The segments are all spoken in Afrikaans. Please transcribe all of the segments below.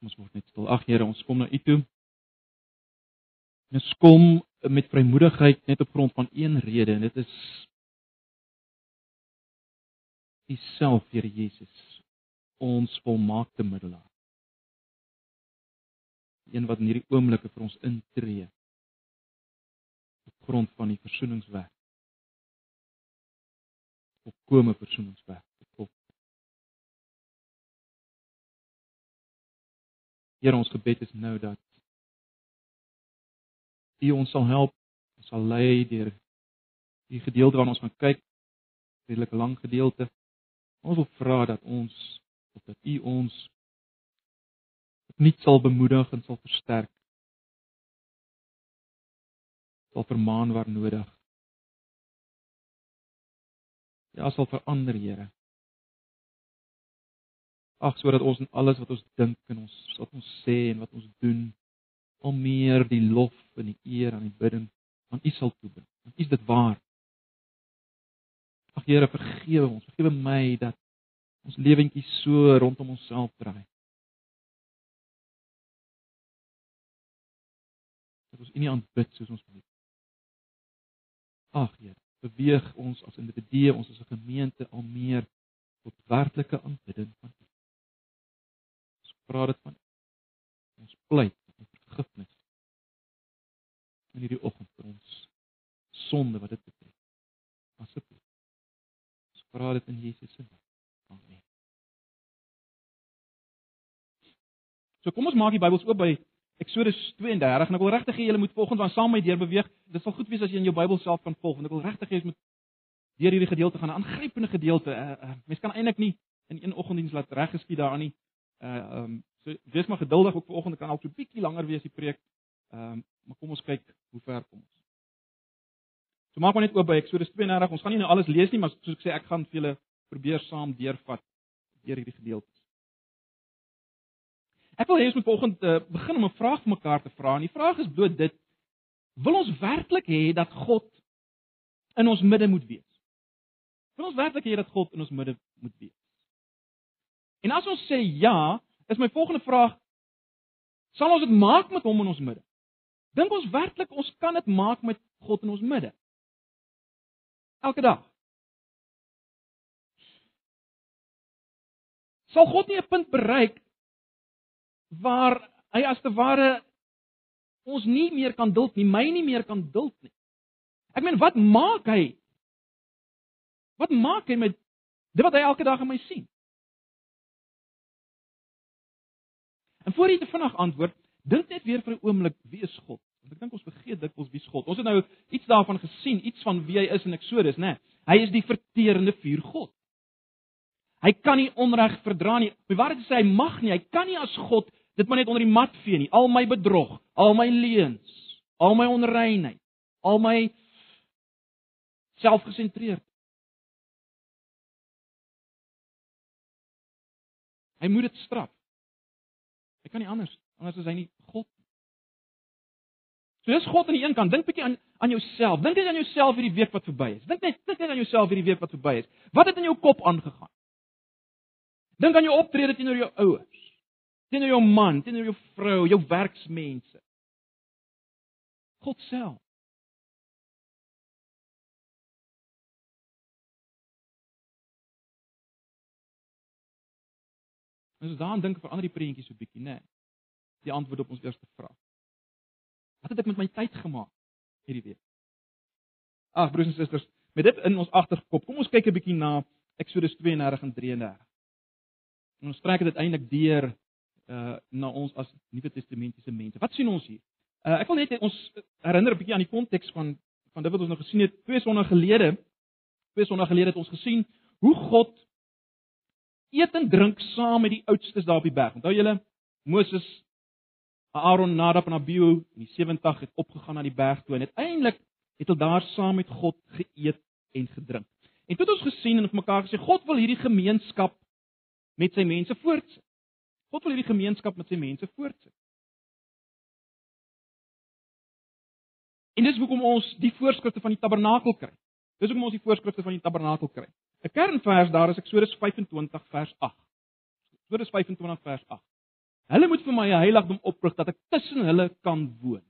Ons word net stil. Ag Here, ons kom na U toe. Ons kom met vrymoedigheid net op grond van een rede en dit is U self, Here Jesus, ons volmaakte middelaar. Een wat in hierdie oomblikke vir ons intree op grond van die versoeningswerk. Op kome versoeningswerk. Here ons gebed is nou dat U ons sal help, ons sal lei deur die gedeelte waarna ons gaan kyk, redelik lang gedeelte. Ons wil vra dat ons of dat U ons opnuut sal bemoedig en sal versterk. sal vermaan waar nodig. Ja, sal verander, Here. Ag sodat ons in alles wat ons dink en ons wat ons sê en wat ons doen al meer die lof en die eer aan die bidding aan U sal toebring. Want U is dit waar. Ag Here, vergewe ons. Vergewe my dat ons lewentjie so rondom onsself draai. Dat ons U nie aanbid soos ons moet. Ag Here, beweeg ons as individue, ons as 'n gemeente al meer tot werklike aanbidding van U vra dit van ons pleit om vergifnis in hierdie oggend vir ons sonde wat dit betref. Asseblief. Ons vra dit in Jesus se naam. Amen. So kom ons maak die Bybels oop by Eksodus 32 en ek wil regtig hê julle moet volgens van saam met deur beweeg. Dit sal goed wees as jy in jou Bybel self kan volg want ek wil regtig hê jy moet deur hierdie gedeelte gaan, 'n aangrypende gedeelte. Uh, uh, mens kan eintlik nie in een oggenddiens laat reggeskied daaraan nie. Uh ehm um, so wees maar geduldig ook vanoggend kan al so 'n bietjie langer wees die preek. Ehm um, maar kom ons kyk hoe ver kom ons. So maak maar net oop by Eksodus 32. Ons gaan nie nou alles lees nie, maar soos ek sê ek gaan vir julle probeer saam deurvat deur hierdie gedeeltes. Ek wil hê ons moet vanoggend uh, begin om 'n vraag vir mekaar te vra. En die vraag is bloot dit: Wil ons werklik hê dat God in ons midde moet wees? Wil ons werklik hê dat God in ons midde moet wees? En as ons sê ja, is my volgende vraag: Sal ons dit maak met hom in ons midde? Dink ons werklik ons kan dit maak met God in ons midde? Elke dag. Sal God nie 'n punt bereik waar hy as te ware ons nie meer kan duld nie, my nie meer kan duld nie. Ek meen, wat maak hy? Wat maak hy met dit wat hy elke dag in my sien? En voor jy te vinnig antwoord, dink net weer vir 'n oomblik, wie is God? Want ek dink ons vergeet dikwels wie is God. Ons het nou iets daarvan gesien, iets van wie hy is in Eksodus, né? Hy is die verterende vuur God. Hy kan nie onreg verdra nie. Wie waarheid sê hy mag nie, hy kan nie as God dit maar net onder die mat vee nie. Al my bedrog, al my leuns, al my onreinheid, al my selfgesentreerd. Hy moet dit straf. Hy kan nie anders anders as hy nie God. So dis God aan die een kant. Dink bietjie aan aan jouself. Dink net aan jouself hierdie week wat verby is. Dink net dink net aan jouself hierdie week wat verby is. Wat het in jou kop aangegaan? Dink aan jou optrede teenoor jou ouers. Teenoor jou man, teenoor jou vrou, jou werksmense. God self. Ons daan dink verander die prentjie so bietjie, né? Nee, die antwoord op ons eerste vraag. Wat het ek met my tyd gemaak hierdie week? Ag broers en susters, met dit in ons agterkop, kom ons kyk 'n bietjie na Eksodus 32 en 33. En ons trek dit eintlik deur uh na ons as Nuwe Testamentiese mense. Wat sien ons hier? Uh ek wil net ons herinner 'n bietjie aan die konteks van van dit wat ons nou gesien het twee sonnae gelede. Twee sonnae gelede het ons gesien hoe God eet en drink saam met die oudstes daar op die berg. Onthou julle Moses, Aaron, Nadab en Abihu in die 70 het opgegaan na die berg toe en uiteindelik het hulle daar saam met God geëet en gedrink. En toe het ons gesien en vir mekaar gesê God wil hierdie gemeenskap met sy mense voortsit. God wil hierdie gemeenskap met sy mense voortsit. En dis hoekom ons die voorskrifte van die tabernakel kry. Dis hoekom ons die voorskrifte van die tabernakel kry. 'n Kernvers daar is Eksodus 25 vers 8. Eksodus 25 vers 8. Hulle moet vir my 'n heiligdom oprig dat ek tussen hulle kan woon.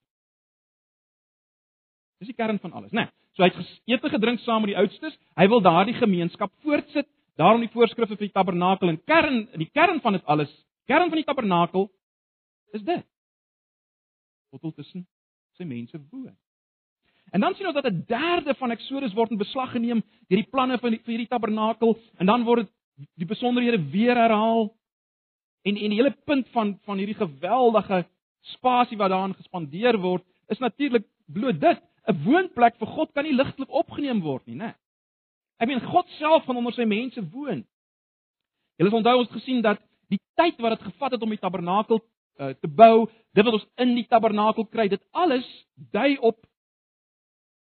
Dis die kern van alles, né? Nee, so hy het geëet en gedrink saam met die oudstes. Hy wil daardie gemeenskap voortsit. Daarom die voorskrifte vir die tabernakel en kern, die kern van dit alles, kern van die tabernakel is dit. God wil tussen sy mense woon. En dan sien ons dat 'n derde van Eksodus word in beslag geneem deur die planne van die, vir hierdie tabernakel en dan word die besonderhede weer herhaal. En en die hele punt van van hierdie geweldige spasie wat daarin gespandeer word, is natuurlik bloot dit. 'n Woonplek vir God kan nie ligtelik opgeneem word nie, né? Ek meen God self gaan onder sy mense woon. Julle onthou ons gesien dat die tyd wat dit gevat het om die tabernakel uh, te bou, dit wat ons in die tabernakel kry, dit alles dui op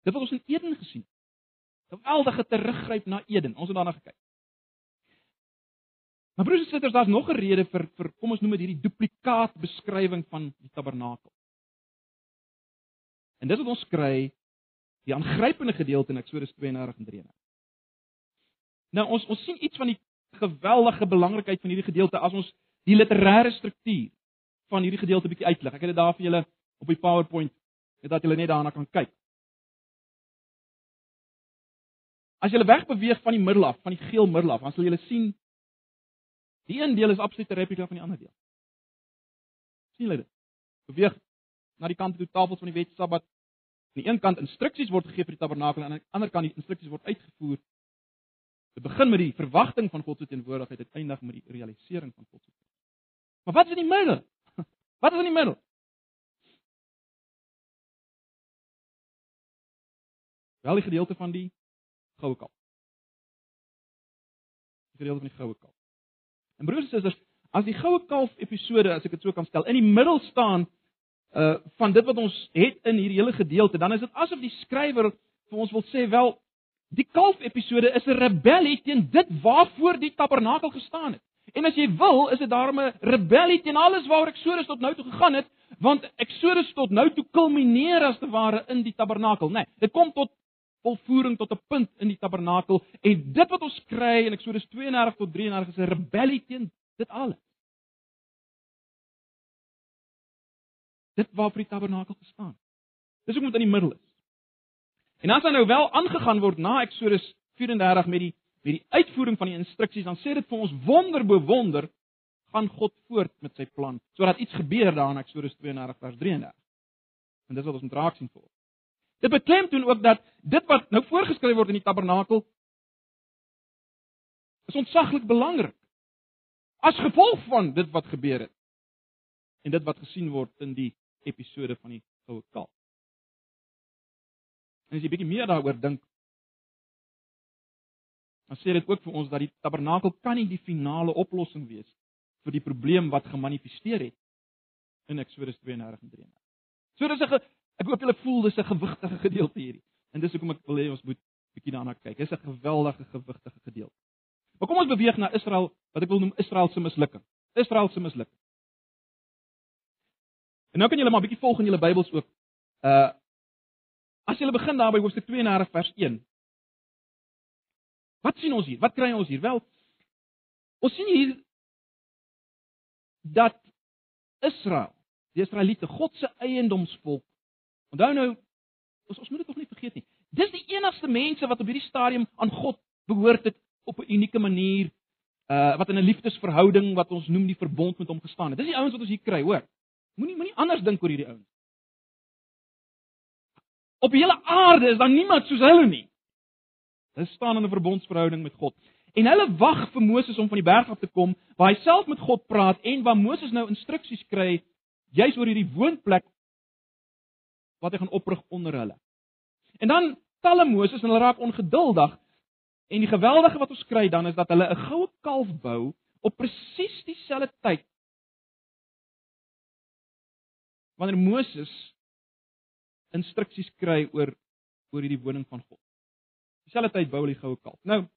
dit wat ons in Eden gesien het. Geweldige teruggryp na Eden. Ons het daarna gekyk. Maar broers en susters, daar's nog 'n rede vir vir kom ons noem dit hierdie duplikaat beskrywing van die tabernakel. En dis wat ons kry die aangrypende gedeelte in Eksodus 32 en 33. Nou ons ons sien iets van die geweldige belangrikheid van hierdie gedeelte as ons die literêre struktuur van hierdie gedeelte bietjie uitlig. Ek het dit daar vir julle op die PowerPoint net dat julle net daarna kan kyk. As jy wegbeweeg van die middel af, van die geel middel af, dan sal jy sien Die een deel is absolute replika van die ander deel. sien julle dit? Beweeg na die kant toe tafels van die wet Sabbat. Aan die een kant instruksies word gegee vir die tabernakel en aan die ander kant die instruksies word uitgevoer. Dit begin met die verwagting van God se teenwoordigheid, dit eindig met die realisering van God se teenwoordigheid. Maar wat is in die middel? Wat is in die middel? Wel die gedeelte van die goue kalf. Die gedeelte van die goue kalf. En broers en susters, as die goue kalf episode, as ek dit so kan stel, in die middel staan uh van dit wat ons het in hierdie hele gedeelte, dan is dit asof die skrywer vir ons wil sê wel die kalf episode is 'n rebellie teen dit waarvoor die tabernakel gestaan het. En as jy wil, is dit daarmee 'n rebellie teen alles waaroor Eksodus tot nou toe gegaan het, want Eksodus tot nou toe kulmineer as te ware in die tabernakel, né? Nee, dit kom tot volvoering tot 'n punt in die tabernakel en dit wat ons kry in Eksodus 32 tot 33 is 'n rebellie teen dit alles. Dit waar vir die tabernakel gestaan. Dis ook moet in die middel is. En as dan nou wel aangegaan word na Eksodus 34 met die met die uitvoering van die instruksies, dan sê dit vir ons wonder bo wonder gaan God voort met sy plan sodat iets gebeur daar in Eksodus 32 vers 33. En dis wat ons moet raak sien voor. Dit beklemtoon ook dat dit wat nou voorgeskryf word in die tabernakel is ontsaglik belangrik. As gevolg van dit wat gebeur het en dit wat gesien word in die episode van die goue kalf. En as jy bietjie meer daaroor dink, dan sê dit ook vir ons dat die tabernakel kan nie die finale oplossing wees vir die probleem wat gemanifesteer het in Eksodus 32 en 33. So dis 'n Ek hoop julle voel dis 'n gewigtige gedeelte hierdie. En dis hoekom ek wil hê ons moet bietjie daarna kyk. Dis 'n geweldige gewigtige gedeelte. Maar kom ons beweeg na Israel, wat ek wil noem Israel se mislukking. Israel se mislukking. En nou kan julle maar bietjie volg in julle Bybels ook. Uh As jy begin daar by hoofstuk 32 vers 1. Wat sien ons hier? Wat kry ons hier? Wel, ons sien hier dat Israel, die Israeliete, God se eiendomsvolk Onthou nou, ons ons moet dit tog nie vergeet nie. Dis die enigste mense wat op hierdie stadium aan God behoort het op 'n unieke manier, uh wat in 'n liefdesverhouding wat ons noem die verbond met hom gestaan het. Dis die ouens wat ons hier kry, hoor. Moenie moenie anders dink oor hierdie ouens. Op die hele aarde is daar niemand soos hulle nie. Hulle staan in 'n verbondsverhouding met God. En hulle wag vir Moses om van die berg af te kom waar hy self met God praat en waar Moses nou instruksies kry juis oor hierdie woonplek wat hy gaan oprig onder hulle. En dan talle Moses en hulle raak ongeduldig en die geweldige wat ons kry dan is dat hulle 'n goue kalf bou op presies dieselfde tyd. Wanneer Moses instruksies kry oor oor hierdie woning van God. Dieselfde tyd bou hulle die goue kalf. Nou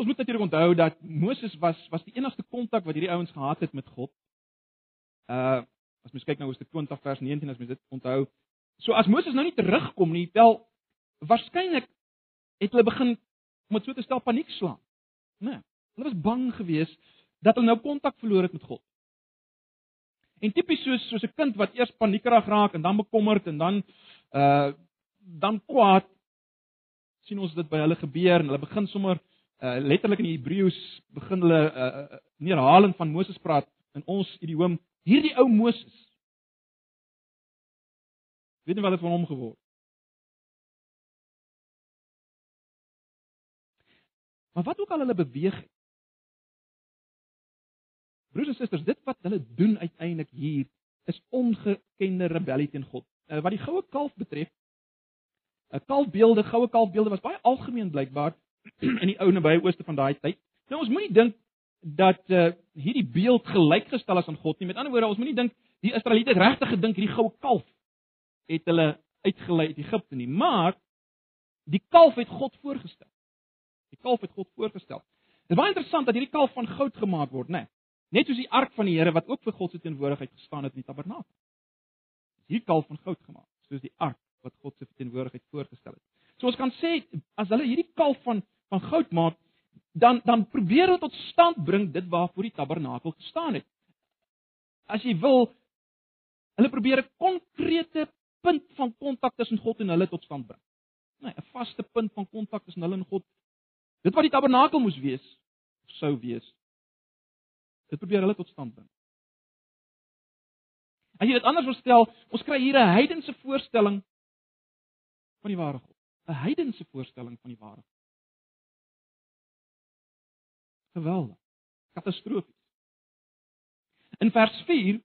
ons moet natuurlik onthou dat Moses was was die enigste kontak wat hierdie ouens gehad het met God. Uh As mens kyk na Hoofstuk 20 vers 19 as mens dit onthou. So as Moses nou nie terugkom nie, wel waarskynlik het hulle begin om dit so te stel paniek slaan. Né? Nee, hulle was bang geweest dat hulle nou kontak verloor het met God. En tipies soos soos 'n kind wat eers paniekerig raak en dan bekommerd en dan uh dan kwaad sien ons dit by hulle gebeur en hulle begin sommer uh letterlik in die Hebreëus begin hulle uh neerhaling van Moses praat in ons idioom hierdie ou Moses weet nie wat het van hom geword Maar wat ook al hulle beweeg het. Broers en susters, dit wat hulle doen uiteindelik hier is ongekende rebellie teen God. Uh, wat die goue kalf betref, 'n uh, kalfbeelde, goue kalfbeelde was baie algemeen blykbaar in die ou nabye ooste van daai tyd. Nou ons moenie dink dat uh, hierdie beeld gelykgestel is aan God nie. Met ander woorde, ons moenie dink die Israeliete regtig gedink hierdie goue kalf het hulle uitgelei uit Egipte nie, maar die kalf het God voorgestel. Die kalf het God voorgestel. Dit is baie interessant dat hierdie kalf van goud gemaak word, né? Nee, net soos die ark van die Here wat ook vir God se teenwoordigheid gestaan het in die tabernakel. Dis hierdie kalf van goud gemaak, soos die ark wat God se teenwoordigheid voorgestel het. So ons kan sê as hulle hierdie kalf van van goud maak, dan dan probeer hulle tot stand bring dit waarvoor die tabernakel gestaan het. As jy wil, hulle probeer 'n konkrete punt van kontak tussen God en hulle tot stand bring. Nee, 'n vaste punt van kontak tussen hulle en God Dit wat die tabernakel moes wees, sou wees. Dit probeer hulle tot stand bring. As jy dit anders verstel, ons kry hier 'n heidense voorstelling van die ware God. 'n Heidense voorstelling van die ware God. Geweldig. Katastrofies. In vers 4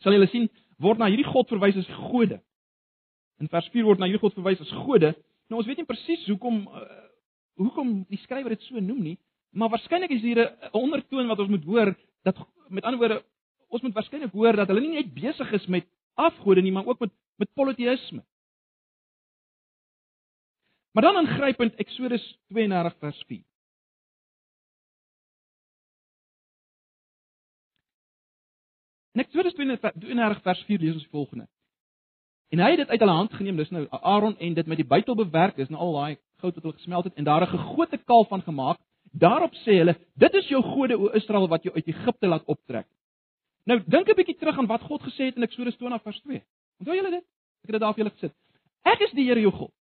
sal julle sien word na hierdie God verwys as gode. In vers 4 word na hierdie God verwys as gode. Nou ons weet nie presies hoekom uh, hoekom die skrywer dit so noem nie, maar waarskynlik is hier 'n ondertoon wat ons moet hoor dat met ander woorde ons moet waarskynlik hoor dat hulle nie net besig is met afgode nie, maar ook met met politeïsme. Maar dan ingrypend Eksodus 32 vers 4. En Eksodus 32 vers 4 lees ons die volgende. En hy het dit uit hulle hand geneem, dis nou Aaron en dit met die buitel bewerk, dis nou al daai goud wat hulle gesmelt het en daar 'n gegote kalf van gemaak. Daarop sê hulle, dit is jou gode o Israel wat jou uit Egipte laat optrek. Nou dink 'n bietjie terug aan wat God gesê het in Eksodus 20 vers 2. Onthou julle dit? Ek het dit daar vir julle gesit. Ek is die Here jou God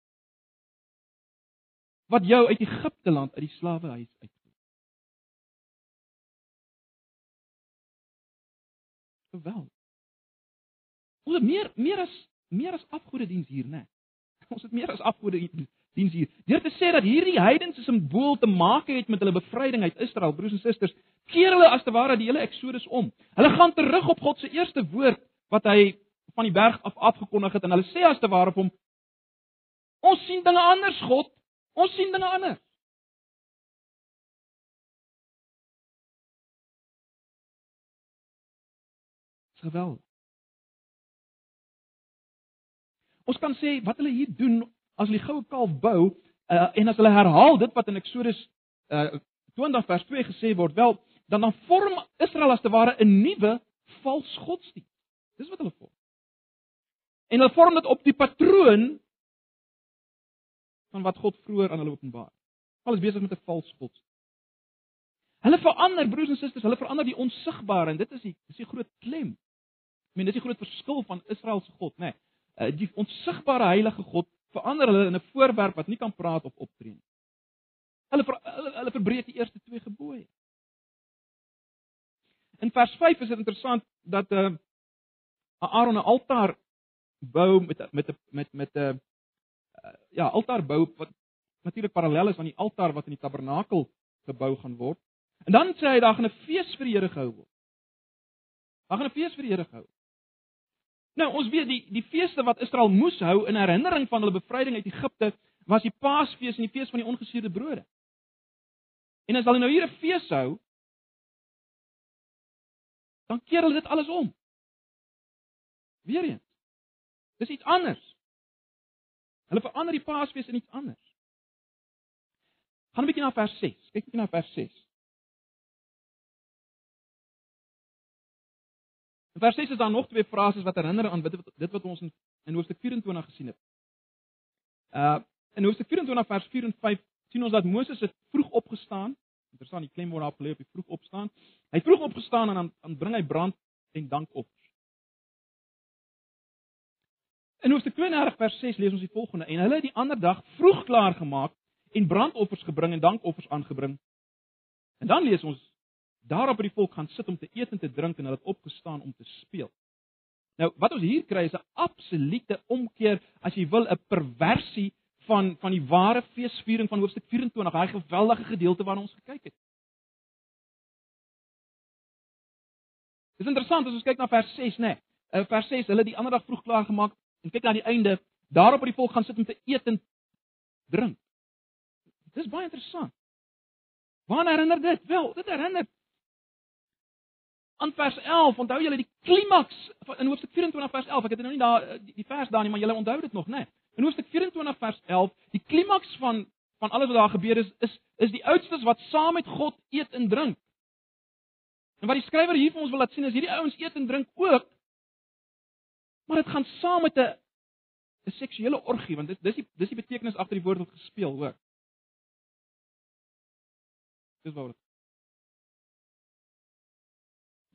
wat jou uit Egipte land uit die slawehuis uitvoer. Wel. Ons het meer meer as meer as afgode diens hier, né? Ons het meer as afgode diens hier. Deur te sê dat hierdie heidense simbool te maak het met hulle bevryding uit Israel, broers en susters, keer hulle as te ware die hele Eksodus om. Hulle gaan terug op God se eerste woord wat hy van die berg af afgekondig het en hulle sê as te ware vir hom Ons sien dinge anders, God. Ons sien dinge anders. Geweldig. Ons kan sê wat hulle hier doen as hulle die goue kalf bou uh, en as hulle herhaal dit wat in Eksodus uh, 20 vers 2 gesê word, wel dan dan vorm Israel as te ware 'n nuwe vals godsdienst. Dis wat hulle vorm. En hulle vorm dit op die patroon van wat God vroeër aan hulle openbaar. Alles besig met 'n vals godsdienst. Hulle verander broers en susters, hulle verander die onsigbare en dit is die dis die groot klem. Meen dis die groot verskil van Israel se God, nê. Nee, die onsigbare heilige God verander hulle in 'n voorwerp wat nie kan praat of optree nie. Hulle ver, hulle, hulle verbreek die eerste twee gebooie. In vers 5 is dit interessant dat 'n uh, Aaron 'n altaar bou met met met met 'n uh, ja, altaar bou wat natuurlik parallel is aan die altaar wat in die tabernakel gebou gaan word. En dan sê hy daar gaan 'n fees vir die Here gehou word. Daar gaan 'n fees vir die Here gehou. Nou, ons weet die die feeste wat Israel moes hou in herinnering van hulle bevryding uit Egipte, was die Paasfees en die fees van die ongesuurde brode. En as hulle nou hier 'n fees hou, dan keer hulle dit alles om. Weereens. Dis iets anders. Hulle verander die Paasfees in iets anders. Gaan 'n bietjie na vers 6. Kyk bietjie na vers 6. In vers 6 is daar nog twee frases wat herinner aan dit wat ons in, in hoofstuk 24 gesien het. Uh in hoofstuk 24 vers 4 en 5 sien ons dat Moses het vroeg opgestaan. Interessant, die klem word daar gelê op die vroeg opstaan. Hy vroeg opgestaan en dan dan bring hy brand en dankoffers. In hoofstuk 32 vers 6 lees ons die volgende: En hulle het die ander dag vroeg klaar gemaak en brandoffers gebring en dankoffers aangebring. En dan lees ons daarop het die volk gaan sit om te eet en te drink en hulle het opgestaan om te speel. Nou, wat ons hier kry is 'n absolute omkeer, as jy wil, 'n perversie van van die ware feesviering van hoofstuk 24, daai geweldige gedeelte waarna ons gekyk het. Dis interessant as ons kyk na vers 6, né? Nee. Vers 6, hulle het die ander dag vroeg klaar gemaak en kyk na die einde, daarop het die volk gaan sit om te eet en drink. Dis baie interessant. Waarna herinner dit? Wel, dit herinner aan vers 11. Onthou julle die klimaks in hoofstuk 24 vers 11. Ek het nou nie daar die, die vers daar nie, maar julle onthou dit nog, né? Nee. In hoofstuk 24 vers 11, die klimaks van van alles wat daar gebeur is is is die oudstes wat saam met God eet en drink. En wat die skrywer hier vir ons wil laat sien is hierdie ouens eet en drink ook. Maar dit gaan saam met 'n 'n seksuele orgie want dis dis die dis die betekenis agter die woord wat gespeel, hoor. Dis wat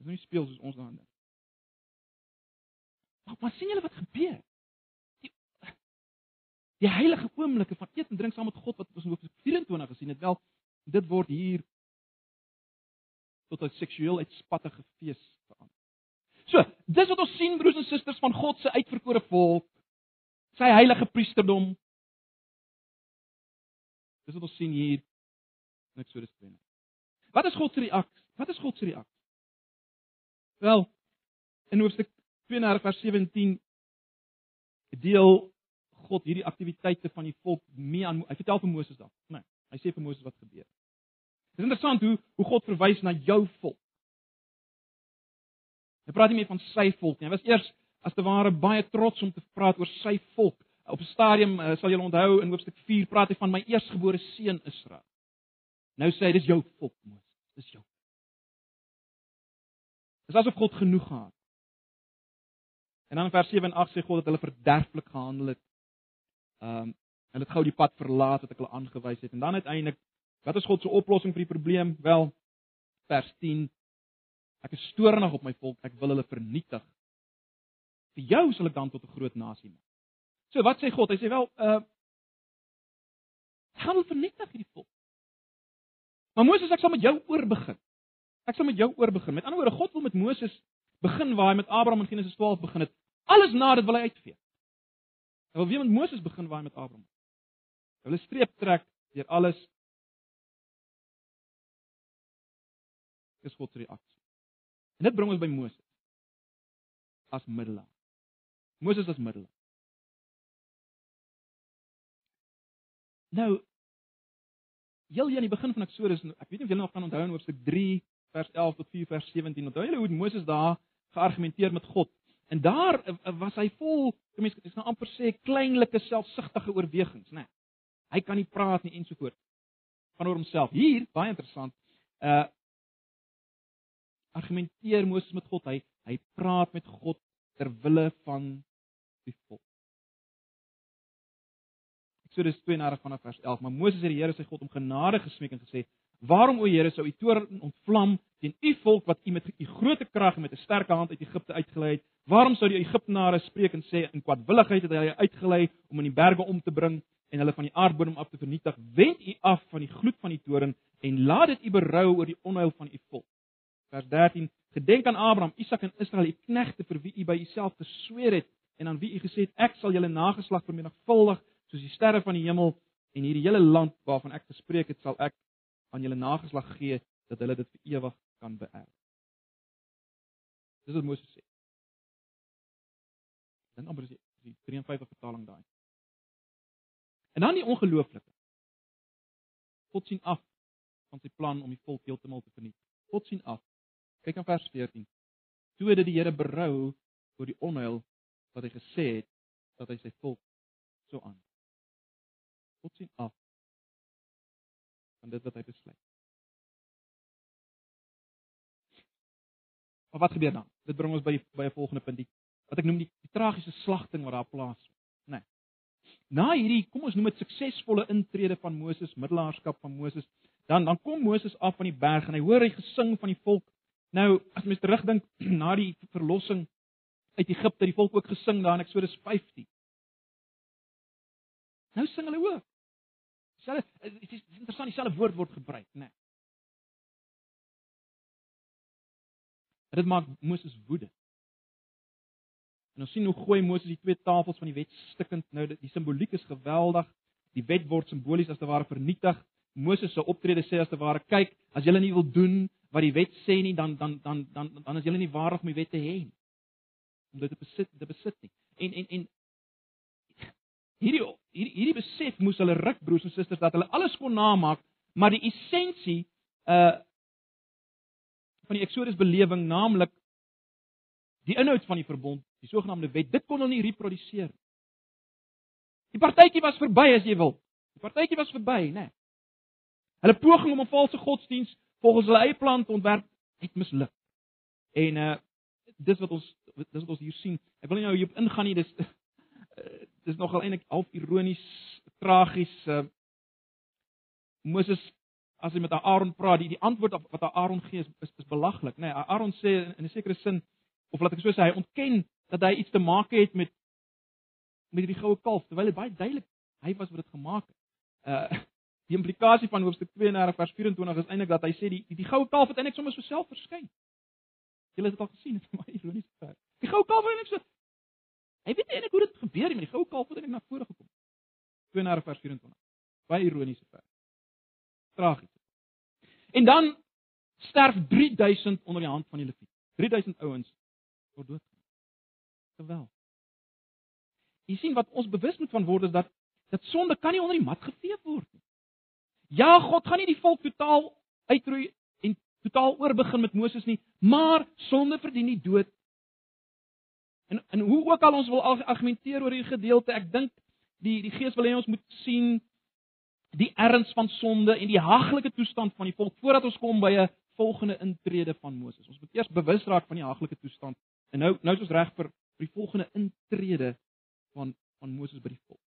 Dis nie speel soos ons daarin dink. Maar wat sien julle wat gebeur? Die, die heilige oomblikke van eet en drink saam met God wat ons in Hoofstuk 24 gesien het, wel dit word hier tot 'n seksueel uitspattige fees verander. So, dis wat ons sien broers en susters van God se uitverkore volk, sy heilige priesterdom. Dis wat ons sien hier in Eksodus 2. Wat is God se reaksie? Wat is God se reaksie? Wel, in hoofstuk 32 vers 17 deel God hierdie aktiwiteite van die volk mee aan hy vertel vir Moses dan. Nee, hy sê vir Moses wat gebeur. Dit is interessant hoe hoe God verwys na jou volk. Hy praat nie meer van sy volk nie. Hy was eers as te ware baie trots om te praat oor sy volk. Op 'n stadium uh, sal julle onthou in hoofstuk 4 praat hy van my eersgebore seun Israel. Nou sê hy dis jou volk Moses. Dis jou. Dis asof God genoeg gehad. En dan in vers 7 en 8 sê God dat hulle verderflik gehandel het. Ehm um, en dit gou die pad verlaat wat ek hulle aangewys het. En dan uiteindelik, wat is God se oplossing vir die probleem? Wel, vers 10 Ek is stoornig op my volk, ek wil hulle vernietig. Vir jou sal ek dan tot 'n groot nasie maak. So wat sê God? Hy sê wel, uh gaan hulle vernietig hierdie volk. Maar Moses, ek sal met jou oorbegin. Ek sal met jou oor begin. Met ander woorde, God wil met Moses begin waar hy met Abraham in Genesis 12 begin het. Alles na dit wil hy uitvee. Hy wil weer met Moses begin waar hy met Abraham. Hy wil 'n streep trek deur alles. Dis God se reaksie. En dit bring ons by Moses as middelaar. Moses as middelaar. Nou Heel hier aan die begin van Eksodus, ek weet nie of julle nog kan onthou in hoofstuk vers 11 tot 4 vers 17. Onthou julle hoe Moses daar geargumenteer met God? En daar eh, eh, was hy vol, ek gaan amper sê kleinlike selfsugtige oorwegings, né? Nee, hy kan nie praat nie ensovoorts van oor homself. Hier, baie interessant. Uh argumenteer Moses met God. Hy hy praat met God ter wille van die volk. Eksodus 32 vanaf vers 11. Maar Moses het die Here sy God om genade gesmeek en gesê: Waarom o Here sou u toorn ontvlam teen u volk wat u met u groot krag en met 'n sterk hand uit Egipte uitgelei het? Waarom sou die Egiptenare spreek en sê in kwadwilligheid het hy hulle uitgelei om in die berge om te bring en hulle van die aardbodem af te vernietig? Wend u af van die gloed van die toorn en laat dit u berou oor die onheil van u volk. Vers 13: Gedenk aan Abraham, Isak en Israel, u knegte vir wie u by uself gesweer het en aan wie u gesê het ek sal julle nageslag vermenigvuldig soos die sterre van die hemel en hierdie hele land waarvan ek gespreek het sal ek aan julle nageslag gee dat hulle dit vir ewig kan beerf. Dis wat Moses sê. Dan amper die, die 53 vertaling daai. En dan die ongelooflike. God sien af van sy plan om die volk heeltemal te vernietig. God sien af. Kyk aan vers 14. Toe het die Here berou oor die onheil wat hy gesê het dat hy sy volk so aan. God sien af dit wat hy besluit. Maar wat gebeur dan? Dit bring ons by by 'n volgende punt, die, wat ek noem die, die tragiese slagting wat daar plaasvind? Nee. Na hierdie, kom ons noem dit suksesvolle intrede van Moses, middelaarskap van Moses, dan dan kom Moses af van die berg en hy hoor hy gesing van die volk. Nou, as mens terugdink na die verlossing uit Egipte, die volk ook gesing daar in Eksodus 15. Nou sing hulle ook. Dieselfde dit is interessant dieselfde woord word gebruik, né? Nee. Dit maak Moses woedend. En ons sien hoe gooi Moses die twee tafels van die wet stikkend. Nou die simboliek is geweldig. Die wet word simbolies as te ware vernietig. Moses se optrede sê as te ware, kyk, as julle nie wil doen wat die wet sê nie, dan dan dan dan dan is julle nie waardig om die wet te hê nie. Om dit te besit, te besit nie. En en en hierdie hierdie hierdie besef moes hulle ruk broers en susters dat hulle alles kon namaak, maar die essensie uh van die Exodus belewing, naamlik die inhoud van die verbond, die sogenaamde wet, dit kon hulle nie reproduseer nie. Die partytjie was verby as jy wil. Die partytjie was verby, né? Nee. Hulle poging om 'n valse godsdiens volgens hulle eie plan te ontwerp het misluk. En uh dis wat ons dis wat ons hier sien. Ek wil nie nou hierop ingaan nie. Dis uh, dis nogal eintlik half ironies, tragies. Uh Moses as hy met Aaron praat, die die antwoord wat Aaron gee is is, is belaglik, né? Nee, Aaron sê in 'n sekere sin of laat ek so sê, hy ontken dat hy iets te maak het met met die goue kalf terwyl dit baie duidelik hy was wat dit gemaak het. Uh die implikasie van hoofstuk 32 vers 24 is eintlik dat hy sê die die, die goue kalf het eintlik sommer so self verskyn. Julle het dit al gesien, dit is baie ironies ver. Die goue kalf het eintlik so Hy weet eintlik hoe dit gebeur het met die goue kalf het eintlik na vore gekom. 32 vers 24. Baie ironies ver. Tragies. En dan sterf 3000 onder die hand van die Lewiete. 3000 ouens word dood. Geweld. Jy sien wat ons bewus moet van word is dat dat sonde kan nie onder die mat gevee word nie. Ja, God gaan nie die volk totaal uitroei en totaal oorbegin met Moses nie, maar sonde verdien nie dood. En en hoe ook al ons wil argumenteer oor hierdie gedeelte, ek dink die die Gees wil hê ons moet sien die erns van sonde en die haglike toestand van die volk voordat ons kom by 'n volgende intrede van Moses. Ons moet eers bewus raak van die haglike toestand. En nou nou is ons reg vir vir die volgende intrede van van Moses by die volk.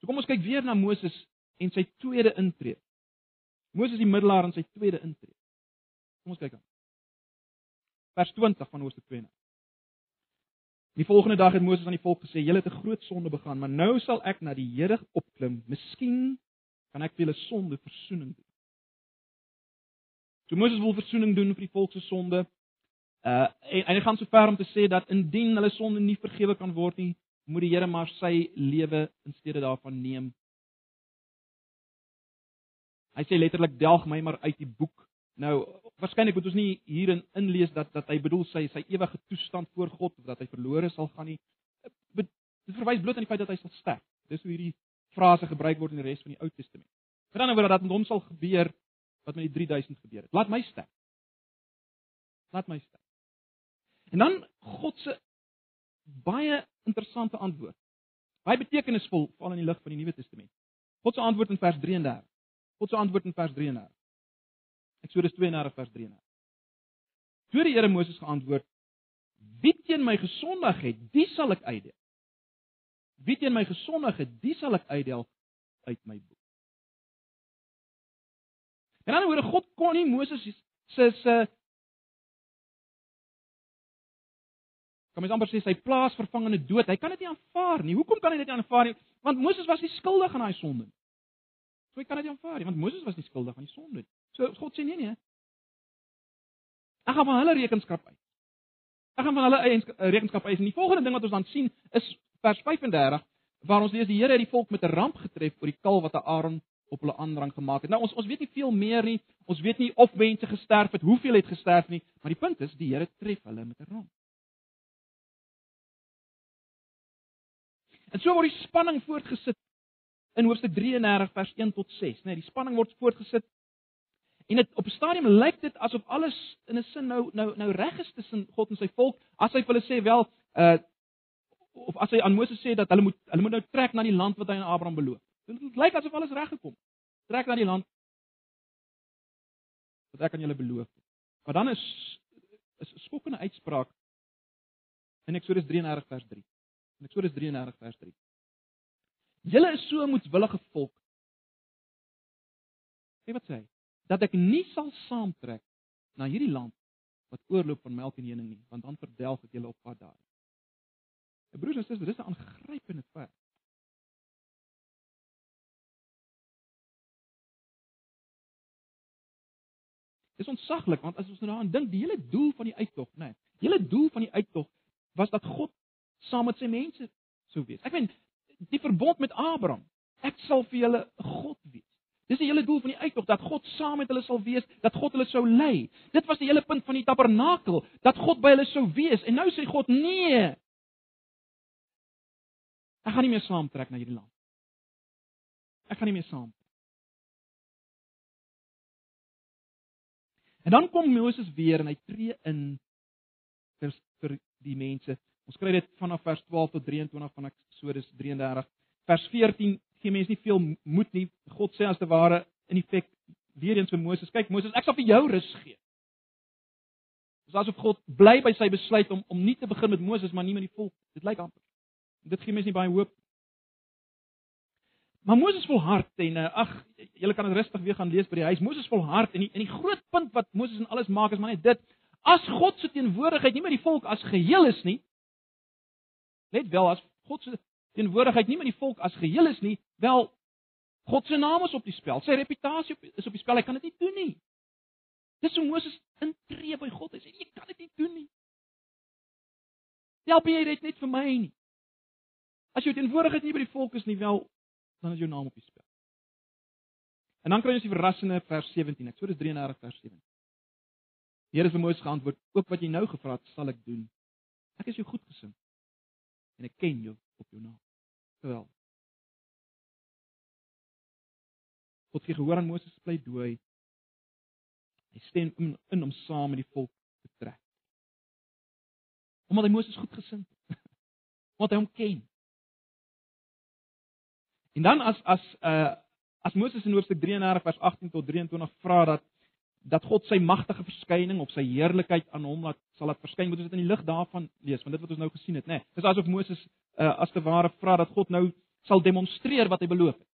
So kom ons kyk weer na Moses en sy tweede intrede. Moses die middelaar in sy tweede intrede. Kom ons kyk dan. Vers 20 van Hoofstuk 2. Die volgende dag het Moses aan die volk gesê: "Julle het 'n groot sonde begaan, maar nou sal ek na die Here opklim. Miskien kan ek vir julle sonde verzoening doen." So Moses wil verzoening doen vir die volk se sonde. Uh en, en hy gaan so ver om te sê dat indien hulle sonde nie vergewe kan word nie, moet die Here maar sy lewe in steede daarvan neem. Hy sê letterlik delg my maar uit die boek. Nou waarskynlik moet ons nie hierin inlees dat dat hy bedoel sy sy ewige toestand voor God of dat hy verlore sal gaan nie. Dit verwys bloot aan die feit dat hy sal sterf. Dis hoe hierdie frase gebruik word in die res van die Ou Testament. Met ander woorde dat met hom sal gebeur wat met die 3000 gebeur het. Laat my sterf. Laat my sterf. En dan God se baie interessante antwoord. Baie betekenisvol val in die lig van die Nuwe Testament. God se antwoord in vers 33. God se antwoord in vers 33. Eksodus 32 vers 33. Toe die Here Moses geantwoord: "Wie teen my gesondig het, wie sal ek uitdeel? Wie teen my gesondig het, wie sal ek uitdeel uit my boek?" En dan hoor God kon nie Moses se se kan mens amper sê sy plaasvervangende dood. Hy kan dit nie aanvaar nie. Hoekom kan hy dit nie aanvaar nie? Want Moses was nie skuldig aan daai sonde nie. So hy kan dit nie aanvaar nie, want Moses was nie skuldig aan die sonde nie. So God sê nee nee. Ek gaan van hulle rekenskap uit. Ek gaan van hulle rekenskap uit. En die volgende ding wat ons dan sien is vers 35 waar ons lees die Here het die volk met 'n ramp getref oor die kalf wat Aaron op hulle aandrang gemaak het. Nou ons ons weet nie veel meer nie. Ons weet nie of mense gesterf het, hoeveel het gesterf nie, maar die punt is die Here tref hulle met 'n ramp. En so word die spanning voortgesit in hoofstuk 33 vers 1 tot 6, né? Nee, die spanning word voortgesit. En dit op 'n stadium lyk dit asof alles in 'n sin nou nou nou reg is tussen God en sy volk. As hy vir hulle sê wel, uh of as hy aan Moses sê dat hulle moet hulle moet nou trek na die land wat hy aan Abraham beloof. Dit lyk asof alles reg gekom. Trek na die land wat ek aan julle beloof het. Maar dan is is 'n skokkende uitspraak in Eksodus 33 vers 3. In Eksodus 33 vers 3. Julle is so 'n moedswillige volk. Sê wat sê hy? dat ek nie sal saamtrek na hierdie land wat oorloop van melk en honing nie, want dan verdelg ek julle op pad daar. En broers en susters, dis 'n aangrypende vers. Dis ontsaglik want as ons nou daaraan dink, die hele doel van die uittog, né? Nee, die hele doel van die uittog was dat God saam met sy mense sou wees. Ek meen, die verbond met Abraham, ek sal vir julle God wees. Dis die hele doel van die uittog dat God saam met hulle sal wees, dat God hulle sou lei. Dit was die hele punt van die tabernakel, dat God by hulle sou wees. En nou sê God: "Nee. Ek gaan nie meer saamtrek na hierdie land. Ek gaan nie meer saam." En dan kom Moses weer en hy tree in vir vir die mense. Ons kry dit vanaf vers 12 tot 23 van Eksodus 33. Vers 14 gee mense nie veel moed nie. God sê as te ware in effek weer eens vir Moses: "Kyk Moses, ek sal vir jou rus gee." Dis asof God bly by sy besluit om om nie te begin met Moses maar nie met die volk. Dit lyk amper. Dit gee mense nie baie hoop. Maar Moses volhard en eh, ag, julle kan dit rustig weer gaan lees by die huis. Moses volhard en die en die groot punt wat Moses en alles maak is maar net dit: as God se teenwoordigheid nie met die volk as geheel is nie, let wel as God se teenwoordigheid nie met die volk as geheel is nie, wel God se naam is op die spel. Sy reputasie is op die spel. Hy kan dit nie doen nie. Dis hoe Moses intree by God. Hy sê: "Jy kan dit nie doen nie. Help jy dit net vir my nie. As jou teenwoordigheid nie by die volk is nie, wel dan is jou naam op die spel. En dan kry ons die verrassende vers 17. Ek sê dis 33 vers 17. Die Here vir Moses geantwoord: "Ook wat jy nou gevra het, sal ek doen. Ek is jou goedgesind en ek ken jou op jou naam." Wel. God gee gehoor aan Moses se pleidooi. Hy stem in, in om saam met die volk te trek. Omdat hy Moses goedgesind het. Omdat hy hom ken. En dan as as uh as Moses in hoofstuk 33 vers 18 tot 23 vra dat dat God sy magtige verskyning op sy heerlikheid aan hom laat sal laat verskyn, moet ons dit in die lig daarvan lees, want dit wat ons nou gesien het, nê. Nee, dis asof Moses uh as te ware vra dat God nou sal demonstreer wat hy beloof het.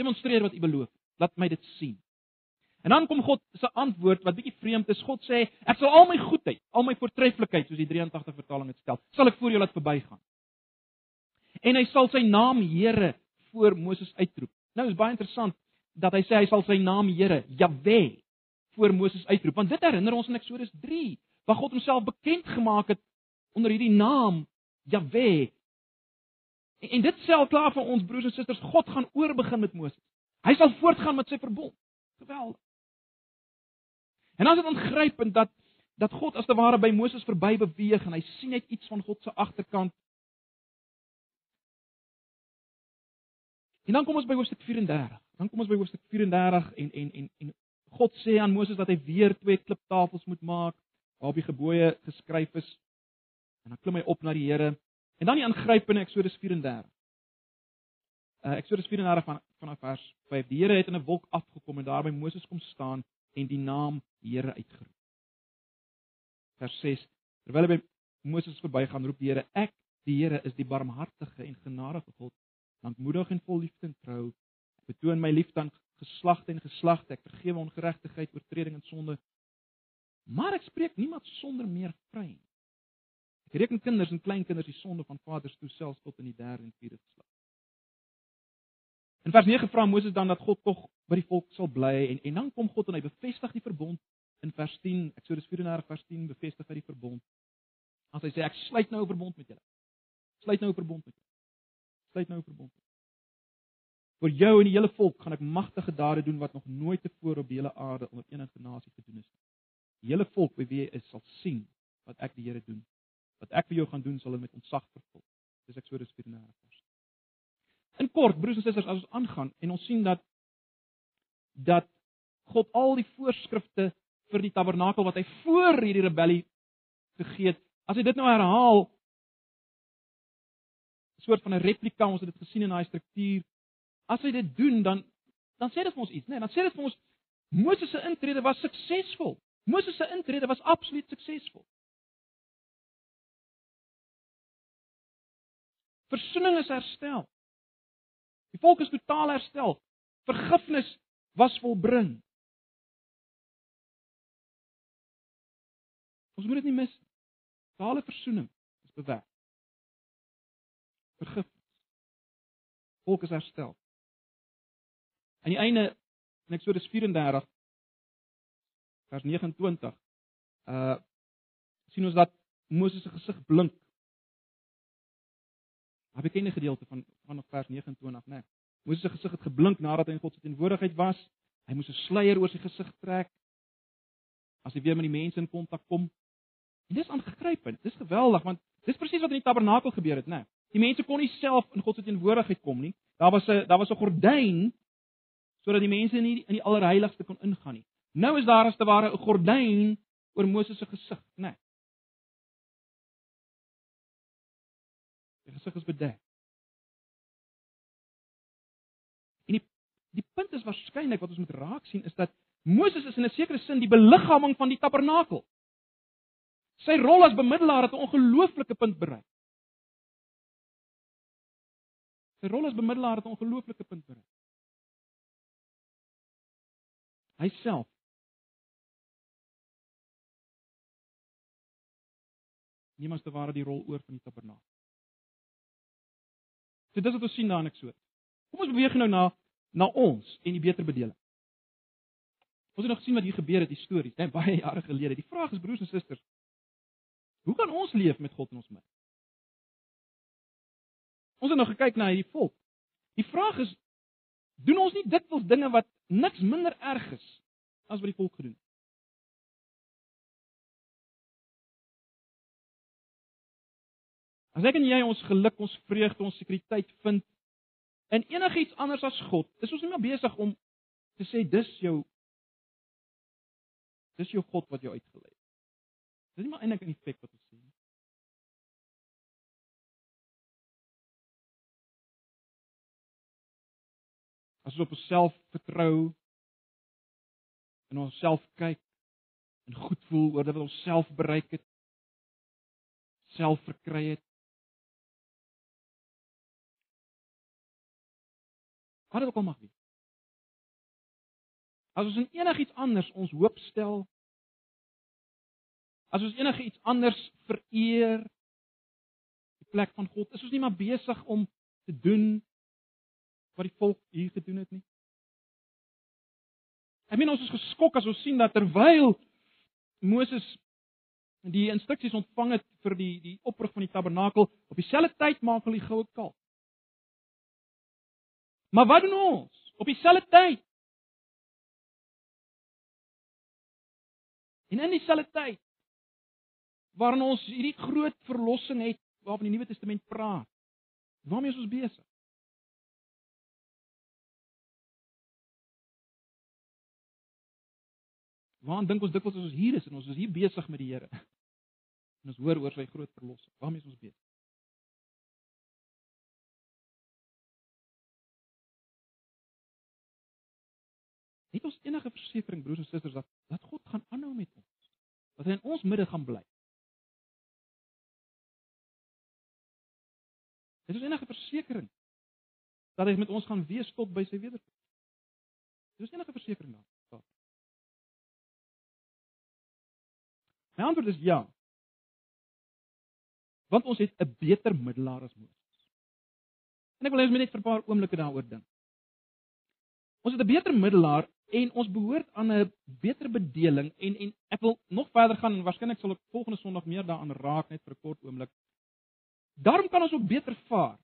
Demonstreer wat hy beloof het. Laat my dit sien. En dan kom God se antwoord wat bietjie vreemd is. God sê, ek sal al my goedheid, al my voortreffelikheid, soos die 83 vertaling dit stel, sal ek voor jou laat verbygaan. En hy sal sy naam Here voor Moses uitroep. Nou is baie interessant dat hy sê hy sal sy naam Here, Jahwe, voor Moses uitroep. Want dit herinner ons aan Eksodus 3, waar God homself bekend gemaak het onder hierdie naam Jahwe. En, en dit sê al klaar vir ons broers en susters, God gaan oorbegin met Moses. Hy sal voortgaan met sy verbond. Geweldig. En as dit ongrypend dat dat God as te ware by Moses verby beweeg en hy sien net iets van God se agterkant En dan kom ons by hoofstuk 34. Dan kom ons by hoofstuk 34 en en en en God sê aan Moses dat hy weer twee kliptafels moet maak waarop die gebooie geskryf is. En dan klim hy op na die Here. En dan die aangrypende Eksodus 34. Uh Eksodus 34 van vanaf vers 5. Die Here het in 'n wolk afgekom en daar by Moses kom staan en die naam Here uitgeroep. Vers 6. Terwyl hy by Moses verbygaan, roep die Here: Ek, die Here, is die barmhartige en genadige God lankmoedig en vol liefde en trou. Ek betoon my liefde aan geslagte en geslagte. Ek vergewe ongeregtigheid, oortreding en sonde. Maar ek spreek niemand sonder meer vry nie. Ek reken kinders en kleinkinders die sonde van vaders toe selfs tot in die derde en vierde geslag. In vers 9 vra Moses dan dat God tog by die volk sal bly en en dan kom God en hy bevestig die verbond in vers 10. Eksodus 34 vers 10 bevestig hy die verbond. As hy sê ek sluit nou 'n verbond met julle. Sluit nou 'n verbond met julle sluit nou 'n verbond. Vir jou en die hele volk gaan ek magtige dade doen wat nog nooit tevore op die hele aarde onder enige nasie gedoen is. Die hele volk by wie jy is sal sien wat ek die Here doen. Wat ek vir jou gaan doen sal hulle met ontzag vervul. Dis Eksodus 34. In kort, broers en susters, as ons aangaan en ons sien dat dat God al die voorskrifte vir die tabernakel wat hy voor hierdie rebellie gegee het, as hy dit nou herhaal soort van 'n replika, ons het dit gesien in daai struktuur. As hy dit doen, dan dan sê dit vir ons iets, né? Nee, dan sê dit vir ons Moses se intrede was suksesvol. Moses se intrede was absoluut suksesvol. Versoening is herstel. Die volk is totaal herstel. Vergifnis was volbring. Ons moet dit nie mis nie. Totale versoening is bewerk vergifnis. Volk is herstel. Aan die einde in Eksodus 34 vers 29 uh sien ons dat Moses se gesig blink. 'n Bekende gedeelte van van vers 29, né? Nee. Moses se gesig het geblink nadat hy in God se teenwoordigheid was. Hy moes 'n sluier oor sy gesig trek as hy weer met die mense in kontak kom. En dis aangegrypend. Dis geweldig want dis presies wat in die tabernakel gebeur het, né? Nee. Die mense kon nie self in God se teenwoordigheid kom nie. Daar was 'n daar was 'n gordyn sodat die mense nie in die allerheiligste kon ingaan nie. Nou is daar as te ware 'n gordyn oor Moses se gesig, né? Nee. Sy gesig is bedek. En die die punt is waarskynlik wat ons moet raak sien is dat Moses is in 'n sekere sin die beliggaaming van die tabernakel. Sy rol as bemiddelaar het 'n ongelooflike punt bereik. Sy rol as bemiddelaar het 'n ongelooflike punt bereik. Hy self Niemand te ware die rol oor van die tabernakel. So dis wat ons sien daar in Eksodus. Kom ons beweeg nou na na ons en die beter bedeling. Ons het nog gesien wat hier gebeur het, die stories, net baie jare gelede. Die vraag is broers en susters, hoe kan ons leef met God in ons midde? Ons het nog gekyk na hierdie volk. Die vraag is, doen ons nie dikwels dinge wat niks minder erg is as wat die volk gedoen het? As ek en jy ons geluk, ons vreugde, ons sekuriteit vind in enigiets anders as God, is ons nie meer besig om te sê dis jou Dis jou God wat jou uitgelei het. Dis nie maar eintlik 'n effek wat ons sien As ons op onsself vertrou en onsself kyk en goed voel oor wat ons self bereik het, self verkry het. Wat dit ook al mag wees. As ons in enigiets anders ons hoop stel, as ons enigiets anders vereer die plek van God, is ons nie maar besig om te doen wat die volk hier gedoen het nie. Ek meen ons is geskok as ons sien dat terwyl Moses die instruksies ontvang het vir die die oprig van die tabernakel, op dieselfde tyd maak hulle die goue kalf. Maar wat doen ons? Op dieselfde tyd En in dieselfde tyd waarin ons hierdie groot verlossing het waarvan die Nuwe Testament praat, waarmee is ons besig? Waar dink ons dikwels as ons hier is en ons is hier besig met die Here? En ons hoor oor sy groot verlossing. Waarmee is ons besig? Het ons enige versekering broers en susters dat dat God gaan aanhou met ons? Dat hy in ons midde gaan bly? Het ons enige versekering dat hy met ons gaan wees tot by sy wederkoms? Het ons enige versekering daarvan? My antwoord is ja. Want ons het 'n beter middelaar as Moses. En ek wil hê ons moet net vir 'n paar oomblikke daaroor dink. Ons het 'n beter middelaar en ons behoort aan 'n beter bedeling en en ek wil nog verder gaan en waarskynlik sal ek volgende Sondag meer daaraan raak net vir 'n kort oomblik. Daarom kan ons ook beter vaar.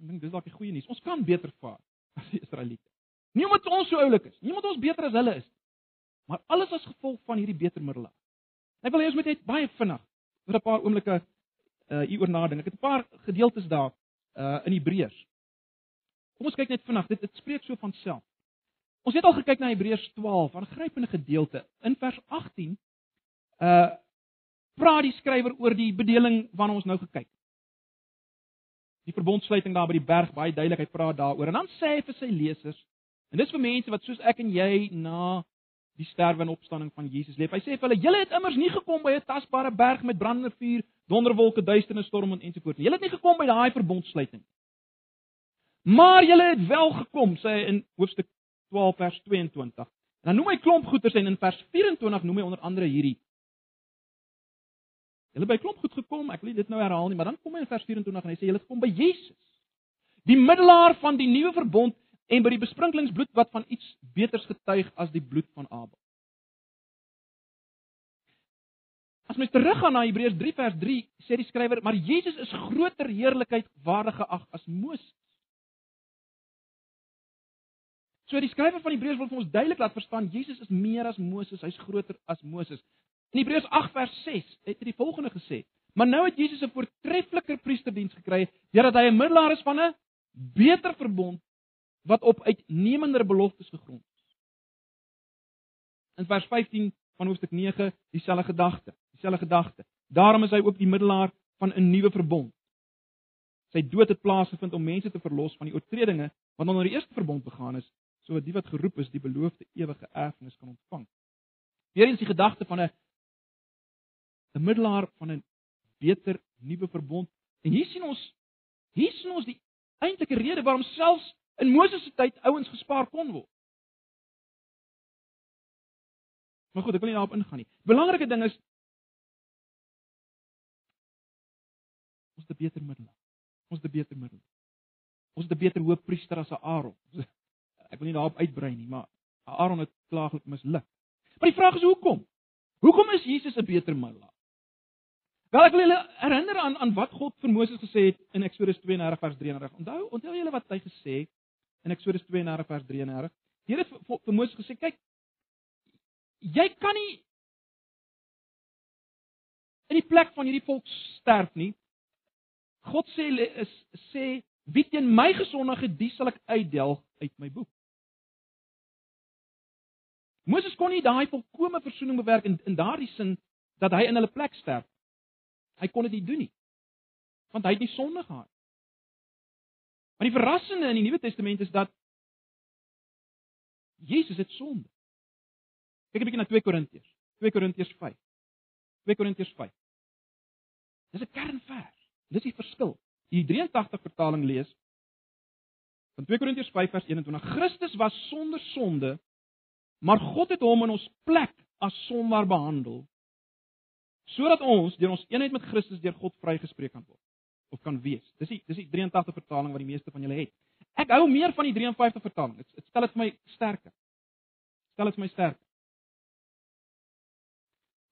Ek dink dis dalk die goeie nuus. Ons kan beter vaar as die Israeliete. Nie omdat ons so oulik is, nie omdat ons beter as hulle is, maar alles as gevolg van hierdie beter middelaar. Ek wil hê ons moet net baie vinnig oor 'n paar oomblikke uh hieroor nadink. Ek het 'n paar gedeeltes daar uh in Hebreërs. Kom ons kyk net vinnig. Dit dit spreek so van self. Ons het al gekyk na Hebreërs 12, 'n grypende gedeelte. In vers 18 uh praat die skrywer oor die bedeling waarna ons nou gekyk het. Die verbondsluiting daar by die berg, baie duidelik, hy praat daaroor. En dan sê hy vir sy lesers, en dis vir mense wat soos ek en jy na die sterwe en opstanding van Jesus leef. Hy sê vir hulle, julle het immers nie gekom by 'n tasbare berg met brandende vuur, donderwolke, duisternis, storm en ensovoorts nie. Julle het nie gekom by daai verbondsluiting nie. Maar julle het wel gekom, sê hy in hoofstuk 12 vers 22. En dan noem hy klomp goeters en in vers 24 noem hy onder andere hierdie. Hulle by klomp goed gekom, ek wil dit nou herhaal nie, maar dan kom hy in vers 24 en hy sê hulle het gekom by Jesus. Die middelaar van die nuwe verbond en by die besprinklingsbloed wat van iets beters getuig as die bloed van Abel. As mens teruggaan na Hebreërs 3 vers 3, sê die skrywer, maar Jesus is groter heerlikheid waardig geag as Moses. So die skrywer van Hebreërs wil vir ons duidelik laat verstaan Jesus is meer as Moses, hy's groter as Moses. In Hebreërs 8 vers 6 het hy die volgende gesê: Maar nou het Jesus 'n voortreffeliker priesterdiens gekry, deurdat hy 'n middelaar is van 'n beter verbond wat op uitnemender beloftes gegrond is. In vers 15 van hoofstuk 9 dieselfde gedagte, dieselfde gedagte. Daarom is hy ook die middelaar van 'n nuwe verbond. Sy dood het plaasgevind om mense te verlos van die oortredinge wat onder die eerste verbond begaan is, sodat die wat geroep is die beloofde ewige erfenis kan ontvang. Weerens die gedagte van 'n 'n middelaar van 'n beter nuwe verbond. En hier sien ons hier sien ons die eintlike rede waarom selfs in Moses se tyd ouens gespaar kon word. Maar goed, ek wil nie daarop ingaan nie. Belangrike ding is ons het 'n beter middel. Ons het 'n beter middel. Ons het 'n beter hoofpriester as Aaron. Ek wil nie daarop uitbrei nie, maar Aaron het klaaglik misluk. Maar die vraag is hoekom? Hoekom is Jesus 'n beter middelaar? Wel ek wil julle herinner aan aan wat God vir Moses gesê het in Eksodus 32 vers 33. Onthou, onthou julle wat hy gesê het in Eksodus 32 vers 33? Die Here het vir, vir Moses gesê, kyk, jy kan nie in die plek van hierdie volk sterf nie. God sê is sê wie teen my gesondige die sal ek uitdelg uit my boek. Moses kon nie daai volkomme versoening bewerk in in daardie sin dat hy in hulle plek sterf. Hy kon dit nie doen nie. Want hy het nie sonde gehad. Maar die verrassende in die Nuwe Testament is dat Jesus het sonde. Kyk 'n bietjie na 2 Korintiërs. 2 Korintiërs 5. 2 Korintiërs 5. Dis 'n kernvers. Dis die verskil. Die 83 vertaling lees van 2 Korintiërs 5 vers 21. Christus was sonder sonde, maar God het hom in ons plek as sondaar behandel sodat ons deur ons eenheid met Christus deur God vrygespreek kan word of kan wees. Dis die dis die 83 vertaling wat die meeste van julle het. Ek hou meer van die 53 vertaling. Dit stel dit vir my sterker. Stel dit vir my sterker.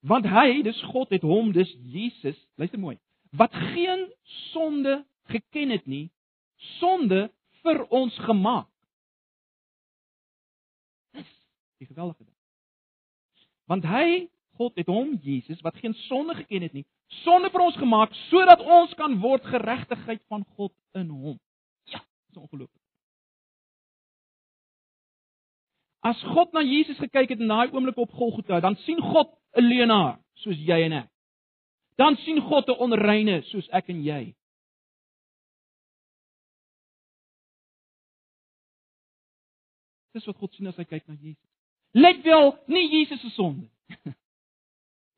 Want hy, dis God het hom, dis Jesus, luister mooi, wat geen sonde geken het nie, sonde vir ons gemaak. Dis die geweldige ding. Want hy, God het hom, Jesus, wat geen sonde geken het nie, sonde vir ons gemaak sodat ons kan word geregtigheid van God in hom. Ja, dis ongelooflik. As God na Jesus gekyk het in daai oomblik op Golgotha, dan sien God 'n leenaar soos jy en ek. Dan sien God 'n onreine soos ek en jy. Dis wat God sien as hy kyk na Jesus. Let wel, nie Jesus se sonde.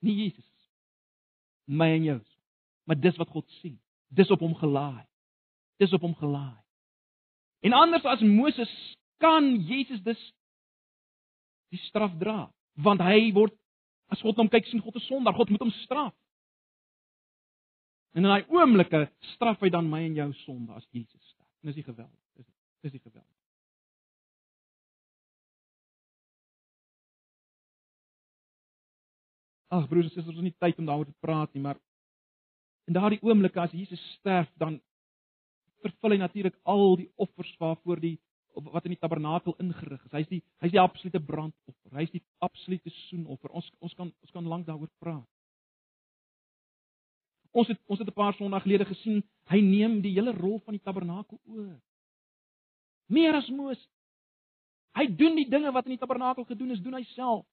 nie Jesus. My en jou. Maar dis wat God sien. Dis op hom gelaai. Dis op hom gelaai. En anders as Moses kan Jesus dus die straf dra, want hy word As God hom kyk sien God is sondaar, God moet hom straf. En in daai oomblikke straf hy dan my en jou sonde as Jesus sterf. Dis die geweld. Dis dis die geweld. Ag broers en susters, ons het nie tyd om daaroor te praat nie, maar in daardie oomblikke as Jesus sterf, dan vervul hy natuurlik al die offers waarvoor die wat in die tabernakel ingerig is. Hy's die hy's die absolute brandoffer. Hy's die absolute soenoffer. Ons ons kan ons kan lank daaroor praat. Ons het ons het 'n paar Sondae gelede gesien, hy neem die hele rol van die tabernakel oor. Meer as Moses. Hy doen die dinge wat in die tabernakel gedoen is, doen hy self.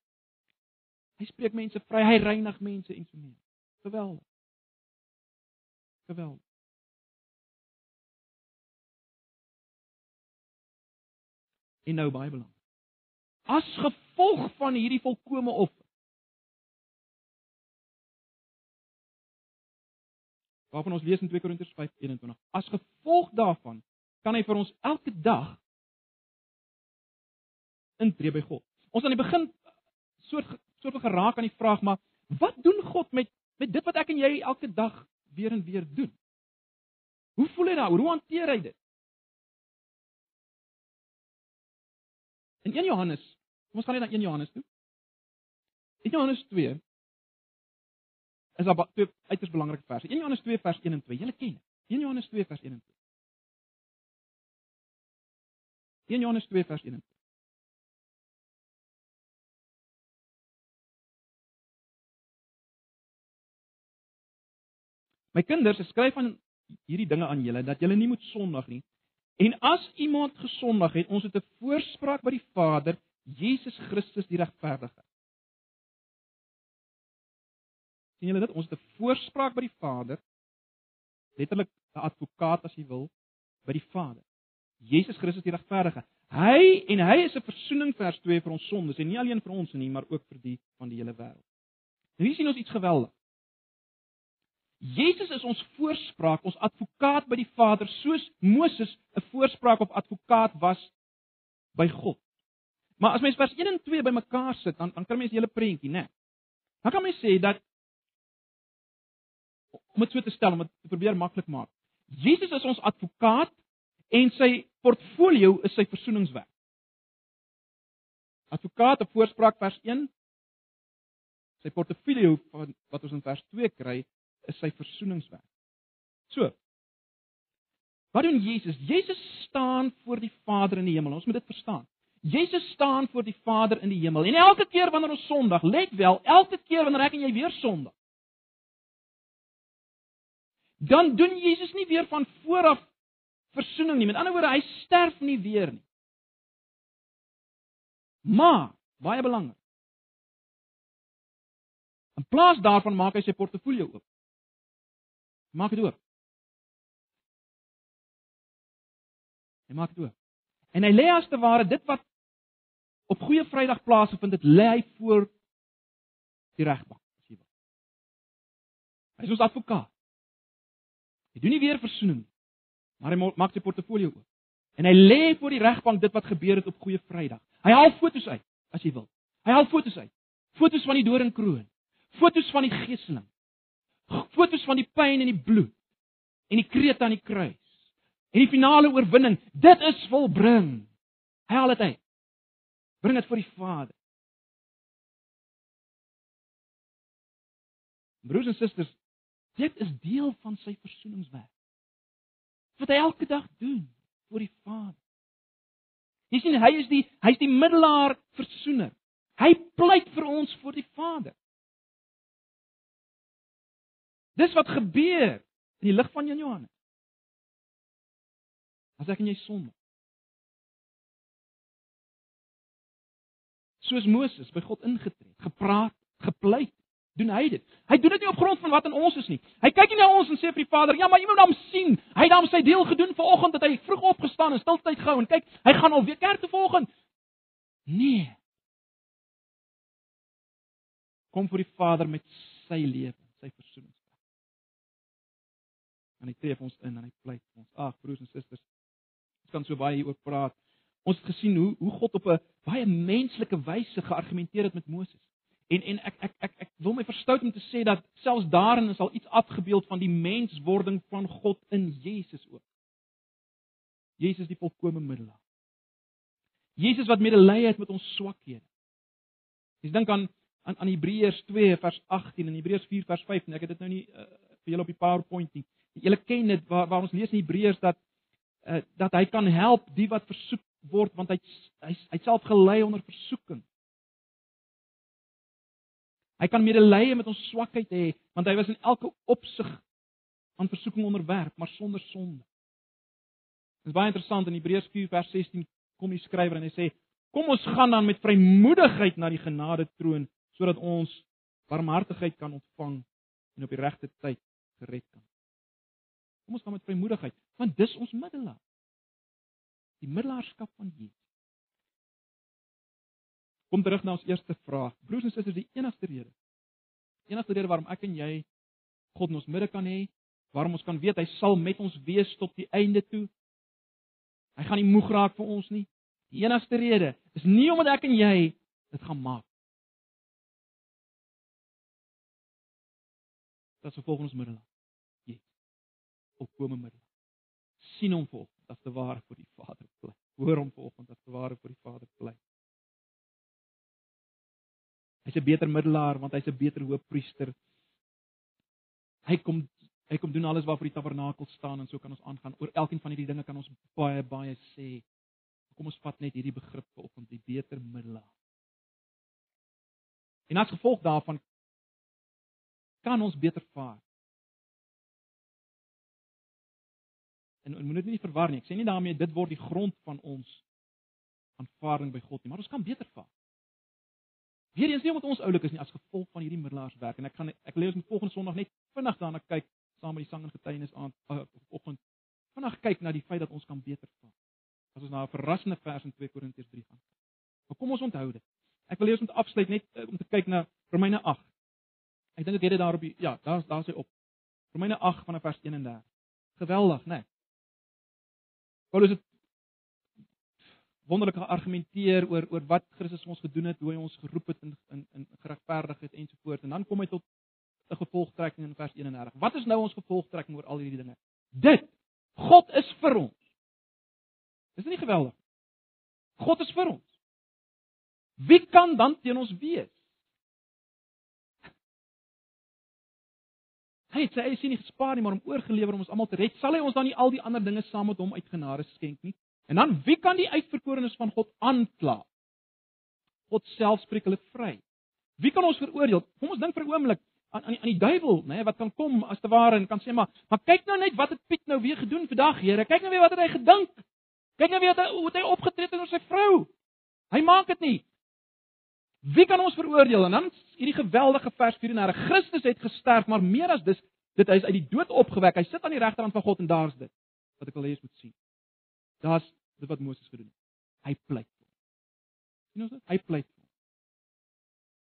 Hy spreek mense vry, hy reinig mense en so meer. Geweldig. Geweldig. en nou baie belangrik. As gevolg van hierdie volkomme offer. Waarvan ons lees in 2 Korintiërs 5:21. As gevolg daarvan kan hy vir ons elke dag intree by God. Ons aan die begin soort soort van geraak aan die vraag, maar wat doen God met met dit wat ek en jy elke dag weer en weer doen? Hoe voel hy daaroor? Hoe hanteer hy dit? In 1 Johannes, kom ons gaan net na 1 Johannes toe. In Johannes 2 is daar twee uiters belangrike verse. 1 Johannes 2 vers 1 en 2. Julle ken dit. 1 Johannes 2 vers 1 en 2. 1 Johannes 2 vers 1 en 2. My kinders, ek skryf aan hierdie dinge aan julle dat julle nie moet sondig nie. En as iemand gesondig het, ons het 'n voorspraak by die Vader, Jesus Christus die regverdige. sien julle dit? Ons het 'n voorspraak by die Vader. Letterlik 'n advokaat as jy wil by die Vader. Jesus Christus die regverdige. Hy en hy is 'n verzoening vers 2 vir ons sondes en nie alleen vir ons nie, maar ook vir die van die hele wêreld. Nou hier sien ons iets geweldig. Jesus is ons voorspraak, ons advokaat by die Vader, soos Moses 'n voorspraak of advokaat was by God. Maar as mens vers 1 en 2 bymekaar sit, dan dan kan mens die hele prentjie, né? Dan kan mens sê dat om dit so te stel om dit te probeer maklik maak. Jesus is ons advokaat en sy portfolio is sy versoeningswerk. Advokaat op voorspraak vers 1 sy portfolio van wat ons in vers 2 kry is sy versoeningswerk. So. Wat doen Jesus? Jesus staan voor die Vader in die hemel. Ons moet dit verstaan. Jesus staan voor die Vader in die hemel. En elke keer wanneer ons Sondag, let wel, elke keer wanneer ek en jy weer Sondag dan doen Jesus nie weer van vooraf versoening nie. Met ander woorde, hy sterf nie weer nie. Maar, baie belangrik. In plaas daarvan maak hy sy portefeulje oop. Maak dit oop. Hy maak dit oop. En hy lê as te ware dit wat op Goeie Vrydag plaasvind, dit lê hy voor die regbank, as jy wil. Hy is ons advokaat. Hy doen nie weer versoening nie. Maar hy maak sy portefeulje oop. En hy lê voor die regbank dit wat gebeur het op Goeie Vrydag. Hy haal fotos uit, as jy wil. Hy haal fotos uit. Fotos van die doringkroon. Fotos van die geeseling. Fotos van die pyn en die bloed en die kreet aan die kruis. En die finale oorwinning, dit is volbring. Hy haal dit uit. Bring dit voor die Vader. Broers en susters, Dit is deel van sy versoeningswerk. Wat hy elke dag doen vir die Vader. Jy sien hy is die hy's die middelaar versoener. Hy pleit vir ons voor die Vader. Dis wat gebeur in die lig van Johannes. As ek en jy sonde. Soos Moses by God ingetree, gepraat, gepleit, doen hy dit. Hy doen dit nie op grond van wat in ons is nie. Hy kyk nie na ons en sê vir die Vader, "Ja, maar jy moet hom sien. Hy het hom sy deel gedoen vanoggend dat hy vroeg opgestaan en stiltyd gehou en kyk, hy gaan alweer kerk toe volgende." Nee. Kom vir die Vader met sy lewe, sy versoening. En hy vir ons in en hy pleit vir ons. Ag, broers en susters, ons kan so baie hieroor praat. Ons het gesien hoe hoe God op 'n baie menslike wyse geargumenteer het met Moses. En en ek ek ek ek wil my verstout om te sê dat selfs daarin is al iets afgebeeld van die menswording van God in Jesus ook. Jesus die volkomme middelaar. Jesus wat medelee het met ons swakhede. Jy dink aan aan aan Hebreërs 2 vers 18 en Hebreërs 4 vers 5 en ek het dit nou nie uh, vir julle op die PowerPoint nie. Julle ken dit waar waar ons lees in Hebreërs dat uh, dat hy kan help die wat versoek word want hy hy hy self gelei onder versoeking. Hy kan medelee met ons swakheid hê, want hy was in elke opsig aan versoeking onderwerp, maar sonder sonde. Dit is baie interessant in Hebreërs 4 vers 16 kom die skrywer en hy sê: "Kom ons gaan dan met vrymoedigheid na die genade troon sodat ons barmhartigheid kan ontvang en op die regte tyd gered kan." Kom ons gaan met vrymoedigheid, want dis ons middelaar. Die middelaarskap van Jesus. Kom terug na ons eerste vraag. Broers en susters, die enigste rede. Die enigste rede waarom ek en jy God in ons midde kan hê, waarom ons kan weet hy sal met ons wees tot die einde toe. Hy gaan nie moeg raak vir ons nie. Die enigste rede is nie omdat ek en jy dit gaan maak. Dat se volgens middelaar. Jesus. Opkome middelaar. sien hom volg, dat te ware vir die Vader bly. Hoor hom volg, dat te ware vir die Vader bly. Hy's 'n beter middelaar want hy's 'n beter hoofpriester. Hy kom hy kom doen alles waarvoor die tabernakel staan en so kan ons aangaan. Oor elkeen van hierdie dinge kan ons baie baie sê. Kom ons vat net hierdie begrip vanoggend, die beter middelaar. En as gevolg daarvan kan ons beter vaar. En en moet dit nie verwar nie. Ek sê nie daarmee dit word die grond van ons aanvaarding by God nie, maar ons kan beter vaar. Weer eens nie omdat ons oulik is nie as gevolg van hierdie middelaarswerk en ek gaan ek lees met volgende Sondag net vinnig daarna kyk saam met die sang en getuienis aan uh, oggend vinnig kyk na die feit dat ons kan beter vaar. As ons na 'n verrassende vers in 2 Korintiërs 3 gaan. Maar kom ons onthou dit. Ek wil eers om te afsluit net uh, om te kyk na Romeine 8. Ek dink ek het dit daar op die ja, daar's daar's hy op. Romeine 8 vanaf vers 31. Geweldig, né? Nee. Paulus het wonderlik geargumenteer oor oor wat Christus ons gedoen het, hoe hy ons geroep het in in, in geregverdig het ensovoorts en dan kom hy tot 'n gevolgtrekking in vers 31. Wat is nou ons gevolgtrekking oor al hierdie dinge? Dit God is vir ons. Is dit nie geweldig? God is vir ons. Wie kan dan teen ons wees? Hy het sy eie sien nie gespaar nie, maar hom oorgelewer om ons almal te red. Sal hy ons dan nie al die ander dinge saam met hom uit genade skenk nie? En dan wie kan die uitverkorenes van God aankla? God self spreek hulle vry. Wie kan ons veroordeel? Kom ons dink vir 'n oomblik aan aan die, aan die duiwel, nê, nee, wat kan kom as te ware en kan sê maar, maar kyk nou net wat het Piet nou weer gedoen vandag, Here. Kyk nou weer wat het hy gedink. Kyk nou weer wat hy hoe het hy opgetree teenoor sy vrou. Hy maak dit nie. Wie kan ons veroordeel? En dan hierdie geweldige vers 34. Christus het gesterf, maar meer as dis, dit hy is uit die dood opgewek. Hy sit aan die regterhand van God en daar's dit wat ek wil hê jy moet sien. Daar's dit wat Moses gedoen het. Hy pleit. sien ons dit? Hy pleit.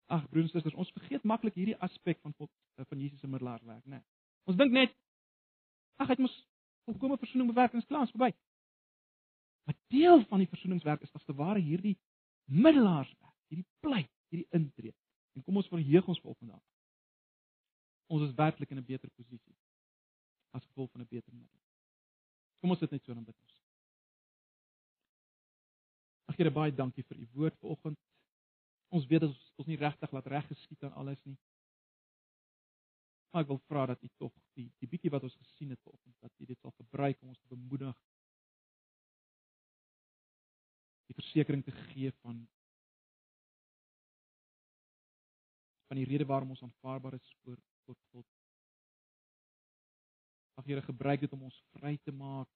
Ag broers en susters, ons vergeet maklik hierdie aspek van God eh, van Jesus se middelaarswerk, né? Nee. Ons dink net ag, hy het mos volkomme versoening bewerk en klaar is verby. Maar deel van die versoeningswerk is as te ware hierdie middelaarswerk, hierdie pleit, hierdie intree. En kom ons verheug ons volgende dag. Ons is werklik in 'n beter posisie as gevolg van 'n beter middel. Kom ons sit net so en bid ons. Ag Here baie dankie vir u woord vanoggend. Ons weet dat ons, ons nie regtig laat reg geskied aan alles nie. Maar ek wil vra dat u tog die die bietjie wat ons gesien het vanoggend dat u dit sal gebruik om ons te bemoedig. Die versekering te gee van van die rede waarom ons aanvaarbaar is voor voor God. Ag Here gebruik dit om ons vry te maak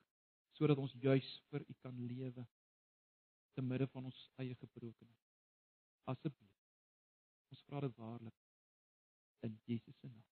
sodat ons juis vir u kan lewe te midde van ons eie gebrokenheid. Asseblief. Ons vra dit waarlik in Jesus se naam.